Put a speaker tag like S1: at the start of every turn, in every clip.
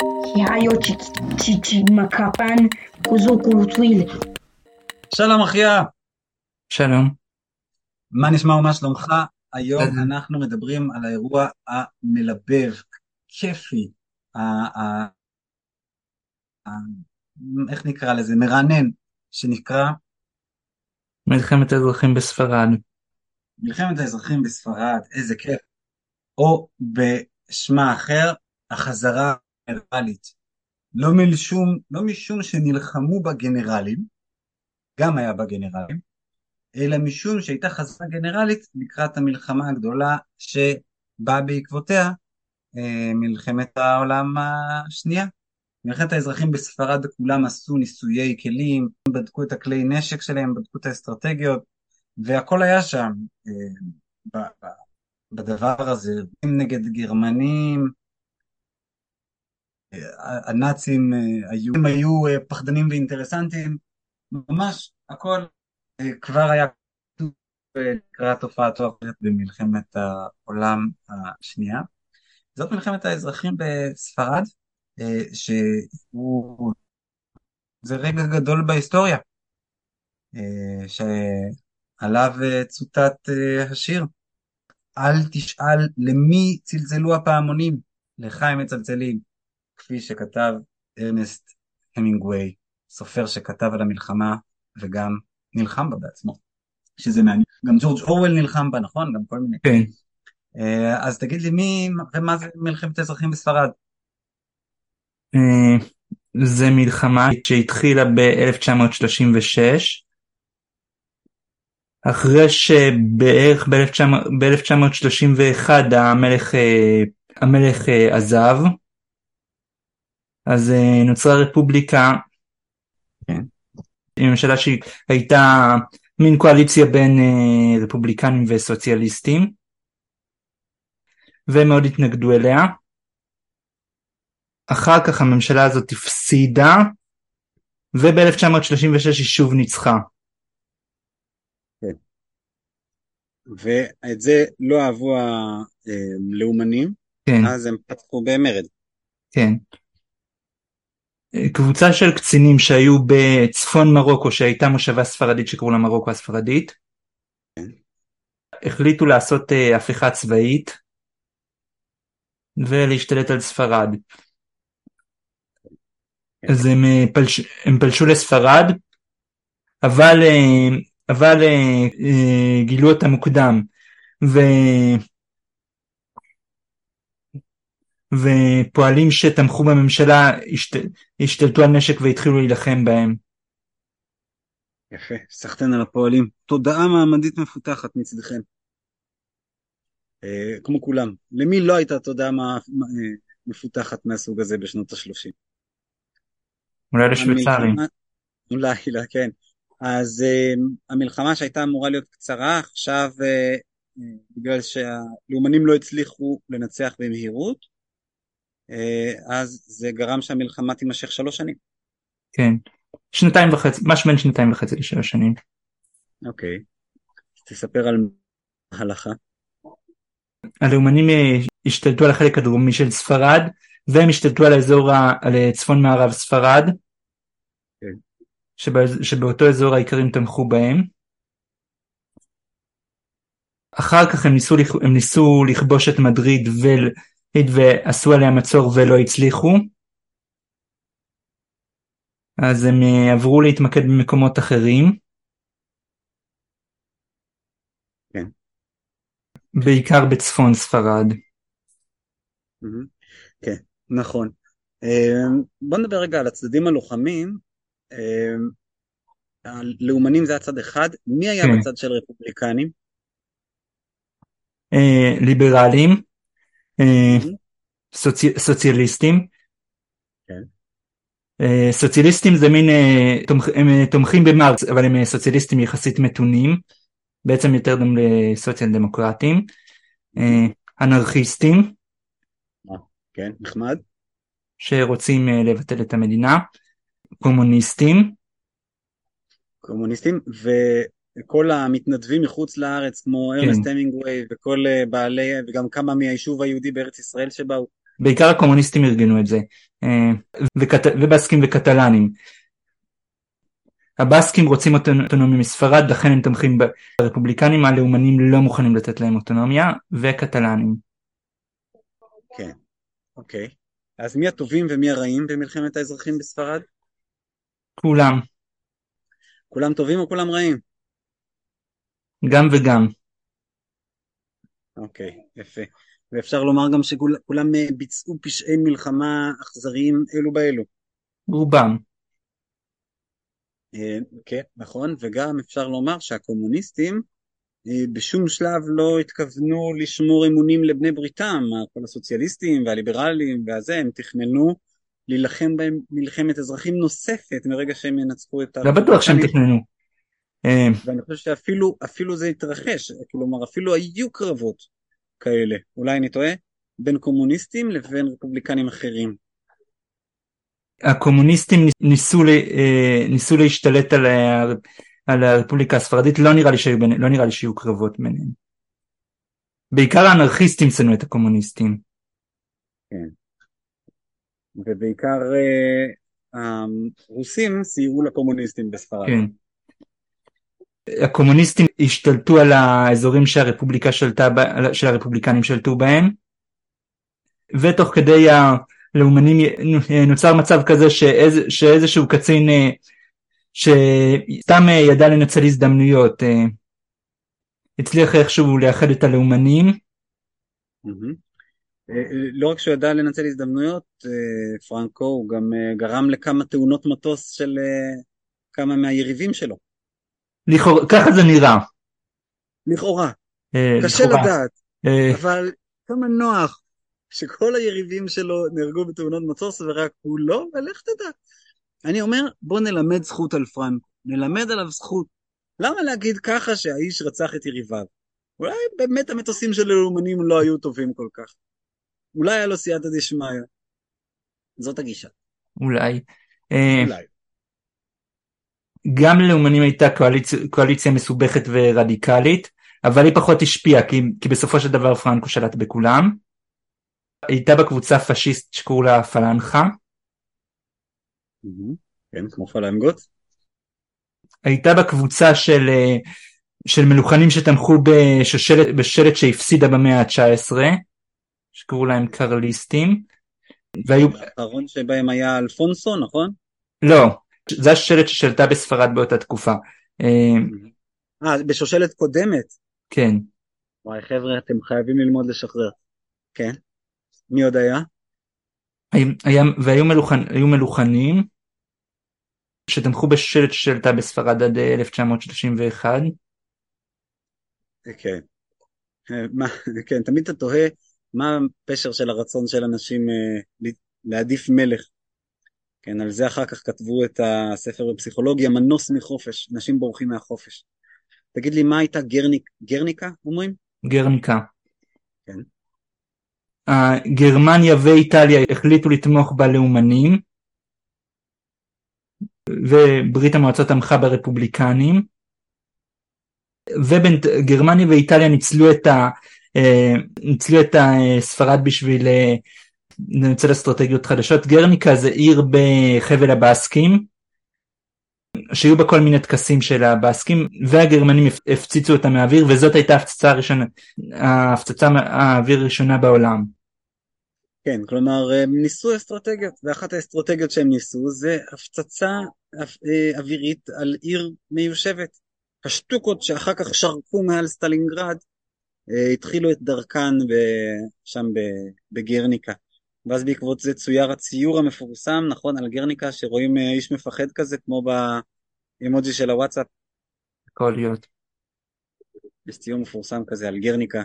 S1: Hayo chichimakapan kuzukurtuil.
S2: שלום אחיה,
S3: שלום.
S2: מה נשמע ומה שלומך? היום. אנחנו מדברים על האירוע המלבב, כיפי, ה- ה- ה- איך נקרא לזה? מרענן, שנקרא
S3: מלחמת האזרחים בספרד.
S2: מלחמת האזרחים בספרד, איזה כיף. או בשמה אחר, החזרה הגנרלית. לא משום, לא משום שנלחמו בגנרלים, גם היה בגנרלים, אלא משום שהייתה חזרה גנרלית לקראת המלחמה הגדולה שבאה בעקבותיה אה, מלחמת העולם השנייה. מלחמת האזרחים בספרד כולם עשו ניסויי כלים, בדקו את הכלי נשק שלהם, בדקו את האסטרטגיות, והכל היה שם אה, בדבר הזה, נגד גרמנים, הנאצים אה, היו, היו אה, פחדנים ואינטרסנטים, ממש הכל אה, כבר היה לקראת האחרת במלחמת העולם השנייה. זאת מלחמת האזרחים בספרד, שהוא זה רגע גדול בהיסטוריה, שעליו צוטט השיר. אל תשאל למי צלצלו הפעמונים, לך הם מצלצלים, כפי שכתב ארנסט המינגווי, סופר שכתב על המלחמה וגם נלחם בה בעצמו, שזה מעניין. גם ג'ורג' אורוול נלחם בה, נכון? גם כל מיני.
S3: כן.
S2: אה, אז תגיד לי מי ומה זה מלחמת האזרחים בספרד?
S3: אה, זה מלחמה שהתחילה ב-1936, אחרי שבערך ב-1931 המלך, אה, המלך עזב, אז אה, נוצרה רפובליקה,
S2: כן.
S3: עם ממשלה שהייתה מין קואליציה בין אה, רפובליקנים וסוציאליסטים, והם מאוד התנגדו אליה. אחר כך הממשלה הזאת הפסידה, וב-1936 היא שוב ניצחה.
S2: ואת זה לא אהבו הלאומנים,
S3: כן,
S2: אז הם פתחו במרד.
S3: כן. קבוצה של קצינים שהיו בצפון מרוקו, שהייתה מושבה ספרדית שקראו לה מרוקו הספרדית, החליטו לעשות אה, הפיכה צבאית ולהשתלט על ספרד. אז הם, אה, פלש, הם פלשו לספרד, אבל, אה, אבל גילו אותה מוקדם, ו... ופועלים שתמכו בממשלה השת... השתלטו על נשק והתחילו להילחם בהם.
S2: יפה, סחטיין על הפועלים. תודעה מעמדית מפותחת מצדכם. אה, כמו כולם. למי לא הייתה תודעה מה- אה, מפותחת מהסוג הזה בשנות ה-30?
S3: אולי לשוויצרים.
S2: אולי, לא, כן. אז uh, המלחמה שהייתה אמורה להיות קצרה, עכשיו uh, uh, בגלל שהלאומנים לא הצליחו לנצח במהירות, אז זה גרם שהמלחמה תימשך שלוש שנים.
S3: כן. שנתיים וחצי, משהו בין שנתיים וחצי לשלוש שנים.
S2: אוקיי. תספר על ההלכה.
S3: הלאומנים אה, השתלטו על החלק הדרומי של ספרד, והם השתלטו על האזור, על אה, צפון מערב ספרד,
S2: כן.
S3: שבא- שבאותו אזור האיכרים תמכו בהם. אחר כך הם ניסו, הם ניסו לכבוש את מדריד ול- ועשו עליה מצור ולא הצליחו. אז הם אה, עברו להתמקד במקומות אחרים.
S2: כן.
S3: בעיקר בצפון ספרד.
S2: כן, נכון. אה, בוא נדבר רגע על הצדדים הלוחמים. אה, הלאומנים זה הצד אחד, מי היה
S3: כן.
S2: בצד של רפובליקנים?
S3: אה, ליברלים, סוציאליסטים.
S2: כן.
S3: אה, סוציאליסטים זה מין, אה, הם אה, תומכים במרקס, אבל הם אה, סוציאליסטים יחסית מתונים, בעצם יותר דומים לסוציאל דמוקרטים. אה, אנרכיסטים,
S2: כן, נחמד.
S3: שרוצים אה, לבטל את המדינה. קומוניסטים,
S2: קומוניסטים, וכל המתנדבים מחוץ לארץ, כמו
S3: כן.
S2: ארנסט המינגווי וכל אה, בעלי, וגם כמה מהיישוב היהודי בארץ ישראל שבאו.
S3: בעיקר הקומוניסטים ארגנו את זה. וקט... ובסקים וקטלנים. הבסקים רוצים אוטונומיה מספרד, לכן הם תומכים ברפובליקנים, הלאומנים לא מוכנים לתת להם אוטונומיה, וקטלנים.
S2: כן, אוקיי. אז מי הטובים ומי הרעים במלחמת האזרחים בספרד?
S3: כולם.
S2: כולם טובים או כולם רעים?
S3: גם וגם.
S2: אוקיי, יפה. ואפשר לומר גם שכולם ביצעו פשעי מלחמה אכזריים אלו באלו.
S3: רובם.
S2: אה, כן, נכון, וגם אפשר לומר שהקומוניסטים אה, בשום שלב לא התכוונו לשמור אמונים לבני בריתם, כל הסוציאליסטים והליברלים והזה, הם תכננו להילחם בהם מלחמת אזרחים נוספת מרגע שהם ינצחו את ה...
S3: לא בטוח שהם תכננו.
S2: אה, ואני חושב שאפילו זה התרחש, כלומר אפילו היו קרבות כאלה, אולי אני טועה, בין קומוניסטים לבין רפובליקנים אחרים.
S3: הקומוניסטים ניסו, אה, ניסו להשתלט על, על הרפובליקה הספרדית, לא נראה לי שהיו, לא נראה לי שיהיו קרבות ביניהם. בעיקר האנרכיסטים שנאו את הקומוניסטים.
S2: כן. ובעיקר אה, הרוסים סייעו לקומוניסטים בספרד.
S3: כן. הקומוניסטים השתלטו על האזורים שהרפובליקה שלטה, שהרפובליקנים שלטו בהם, ותוך כדי הלאומנים נוצר מצב כזה שאיז, שאיזשהו קצין אה, שסתם אה, ידע לנצל הזדמנויות, אה, הצליח איכשהו לאחד את הלאומנים.
S2: לא רק שהוא ידע לנצל הזדמנויות, פרנקו, הוא גם גרם לכמה תאונות מטוס של כמה מהיריבים שלו.
S3: לכאורה, ככה זה נראה.
S2: לכאורה. אה, קשה לכאורה. לדעת, אה... אבל כמה נוח שכל היריבים שלו נהרגו בתאונות מטוס ורק הוא לא, ולך תדע. אני אומר, בוא נלמד זכות על פרנקו, נלמד עליו זכות. למה להגיד ככה שהאיש רצח את יריביו? אולי באמת המטוסים של הלאומנים לא היו טובים כל כך. אולי היה לו סייעתא דשמיא. זאת הגישה.
S3: אולי. אה, אולי. גם ללאומנים הייתה קואליציה, קואליציה מסובכת ורדיקלית, אבל היא פחות השפיעה, כי, כי בסופו של דבר פרנקו שלט בכולם. הייתה בקבוצה פשיסט שקראו לה פלנחה.
S2: כן, כמו פלנגות.
S3: הייתה בקבוצה של, אה, של מלוכנים שתמכו בשושלת, בשושלת שהפסידה במאה ה-19, שקראו להם קרליסטים.
S2: והיו... האחרון שבהם היה אלפונסו, נכון?
S3: לא, זה השושלת ששלטה בספרד באותה תקופה.
S2: אה, אה בשושלת קודמת?
S3: כן.
S2: וואי חבר'ה, אתם חייבים ללמוד לשחרר. כן. מי עוד היה?
S3: היה, והיו מלוכנ, מלוכנים שתמכו בשושלת ששלטה בספרד עד 1931.
S2: אה, כן. אה, מה, כן, תמיד אתה תוהה מה הפשר של הרצון של אנשים להעדיף מלך. כן, על זה אחר כך כתבו את הספר בפסיכולוגיה, מנוס מחופש, אנשים בורחים מהחופש. תגיד לי, מה הייתה גרניק, גרניקה, אומרים?
S3: גרניקה. כן. Uh, גרמניה ואיטליה החליטו לתמוך בלאומנים, וברית המועצות תמכה ברפובליקנים, וגרמניה ואיטליה ניצלו את, ה, uh, ניצלו את הספרד בשביל uh, ננצל אסטרטגיות חדשות. גרניקה זה עיר בחבל הבאסקים, שהיו בה כל מיני טקסים של הבאסקים, והגרמנים הפציצו אותה מהאוויר, וזאת הייתה ההפצצה הראשונה, ההפצצה האוויר הראשונה בעולם.
S2: כן, כלומר הם ניסו אסטרטגיות, ואחת האסטרטגיות שהם ניסו זה הפצצה אה, אווירית על עיר מיושבת. השטוקות שאחר כך שרקו מעל סטלינגרד אה, התחילו את דרכן שם בגרניקה. ואז בעקבות זה צויר הציור המפורסם, נכון, על גרניקה, שרואים אה, איש מפחד כזה, כמו באימוג'י של הוואטסאפ.
S3: יכול להיות.
S2: יש ציור מפורסם כזה על גרניקה,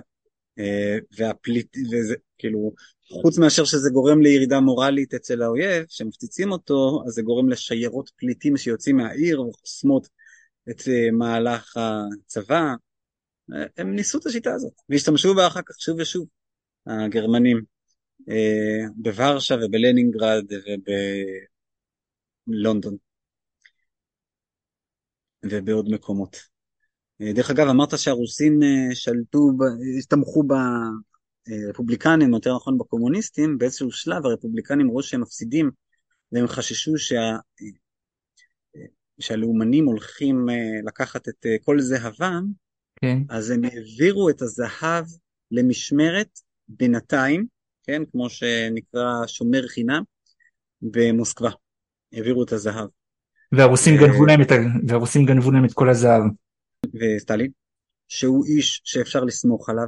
S2: אה, והפליט, וזה, כאילו, חוץ מאשר שזה גורם לירידה מורלית אצל האויב, שמפציצים אותו, אז זה גורם לשיירות פליטים שיוצאים מהעיר וחוסמות את אה, מהלך הצבא. הם ניסו את השיטה הזאת, והשתמשו בה אחר כך שוב ושוב, הגרמנים. אה, בוורשה ובלנינגרד ובלונדון ובעוד מקומות. אה, דרך אגב, אמרת שהרוסים אה, שלטו, תמכו ברפובליקנים, יותר נכון בקומוניסטים, באיזשהו שלב הרפובליקנים ראו שהם מפסידים והם חששו שה... שהלאומנים הולכים לקחת את כל זהבם,
S3: כן.
S2: אז הם העבירו את הזהב למשמרת בינתיים, כן, כמו שנקרא שומר חינם, במוסקבה. העבירו את הזהב.
S3: והרוסים גנבו להם את, ה... והרוסים גנבו להם את כל הזהב.
S2: וסטלין, שהוא איש שאפשר לסמוך עליו,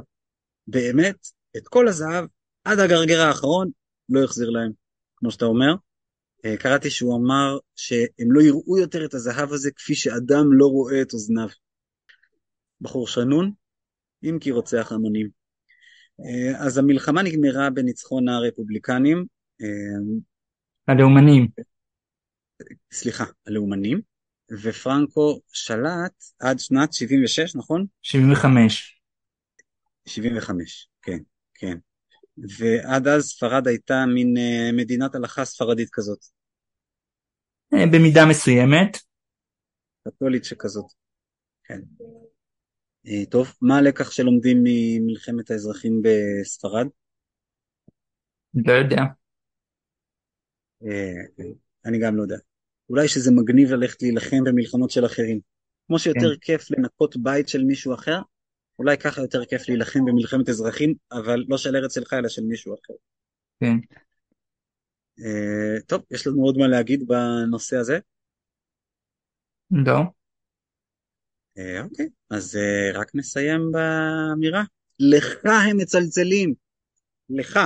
S2: באמת, את כל הזהב, עד הגרגר האחרון, לא החזיר להם, כמו שאתה אומר. אה, קראתי שהוא אמר שהם לא יראו יותר את הזהב הזה כפי שאדם לא רואה את אוזניו. בחור שנון, אם כי רוצח המונים. אה, אז המלחמה נגמרה בניצחון הרפובליקנים. אה,
S3: הלאומנים.
S2: סליחה, הלאומנים, ופרנקו שלט עד שנת 76, נכון?
S3: 75.
S2: 75, כן, כן. ועד אז ספרד הייתה מין uh, מדינת הלכה ספרדית כזאת.
S3: אה, במידה מסוימת.
S2: קתולית שכזאת, כן. Uh, טוב, מה הלקח שלומדים ממלחמת האזרחים בספרד?
S3: לא יודע.
S2: Uh, אני גם לא יודע. אולי שזה מגניב ללכת להילחם במלחמות של אחרים. כמו שיותר כן. כיף לנקות בית של מישהו אחר, אולי ככה יותר כיף להילחם במלחמת אזרחים, אבל לא של ארץ שלך, אלא של מישהו אחר.
S3: כן.
S2: Uh, טוב, יש לנו עוד מה להגיד בנושא הזה?
S3: לא.
S2: Uh, אוקיי, אז uh, רק נסיים באמירה. לך הם מצלצלים. לך.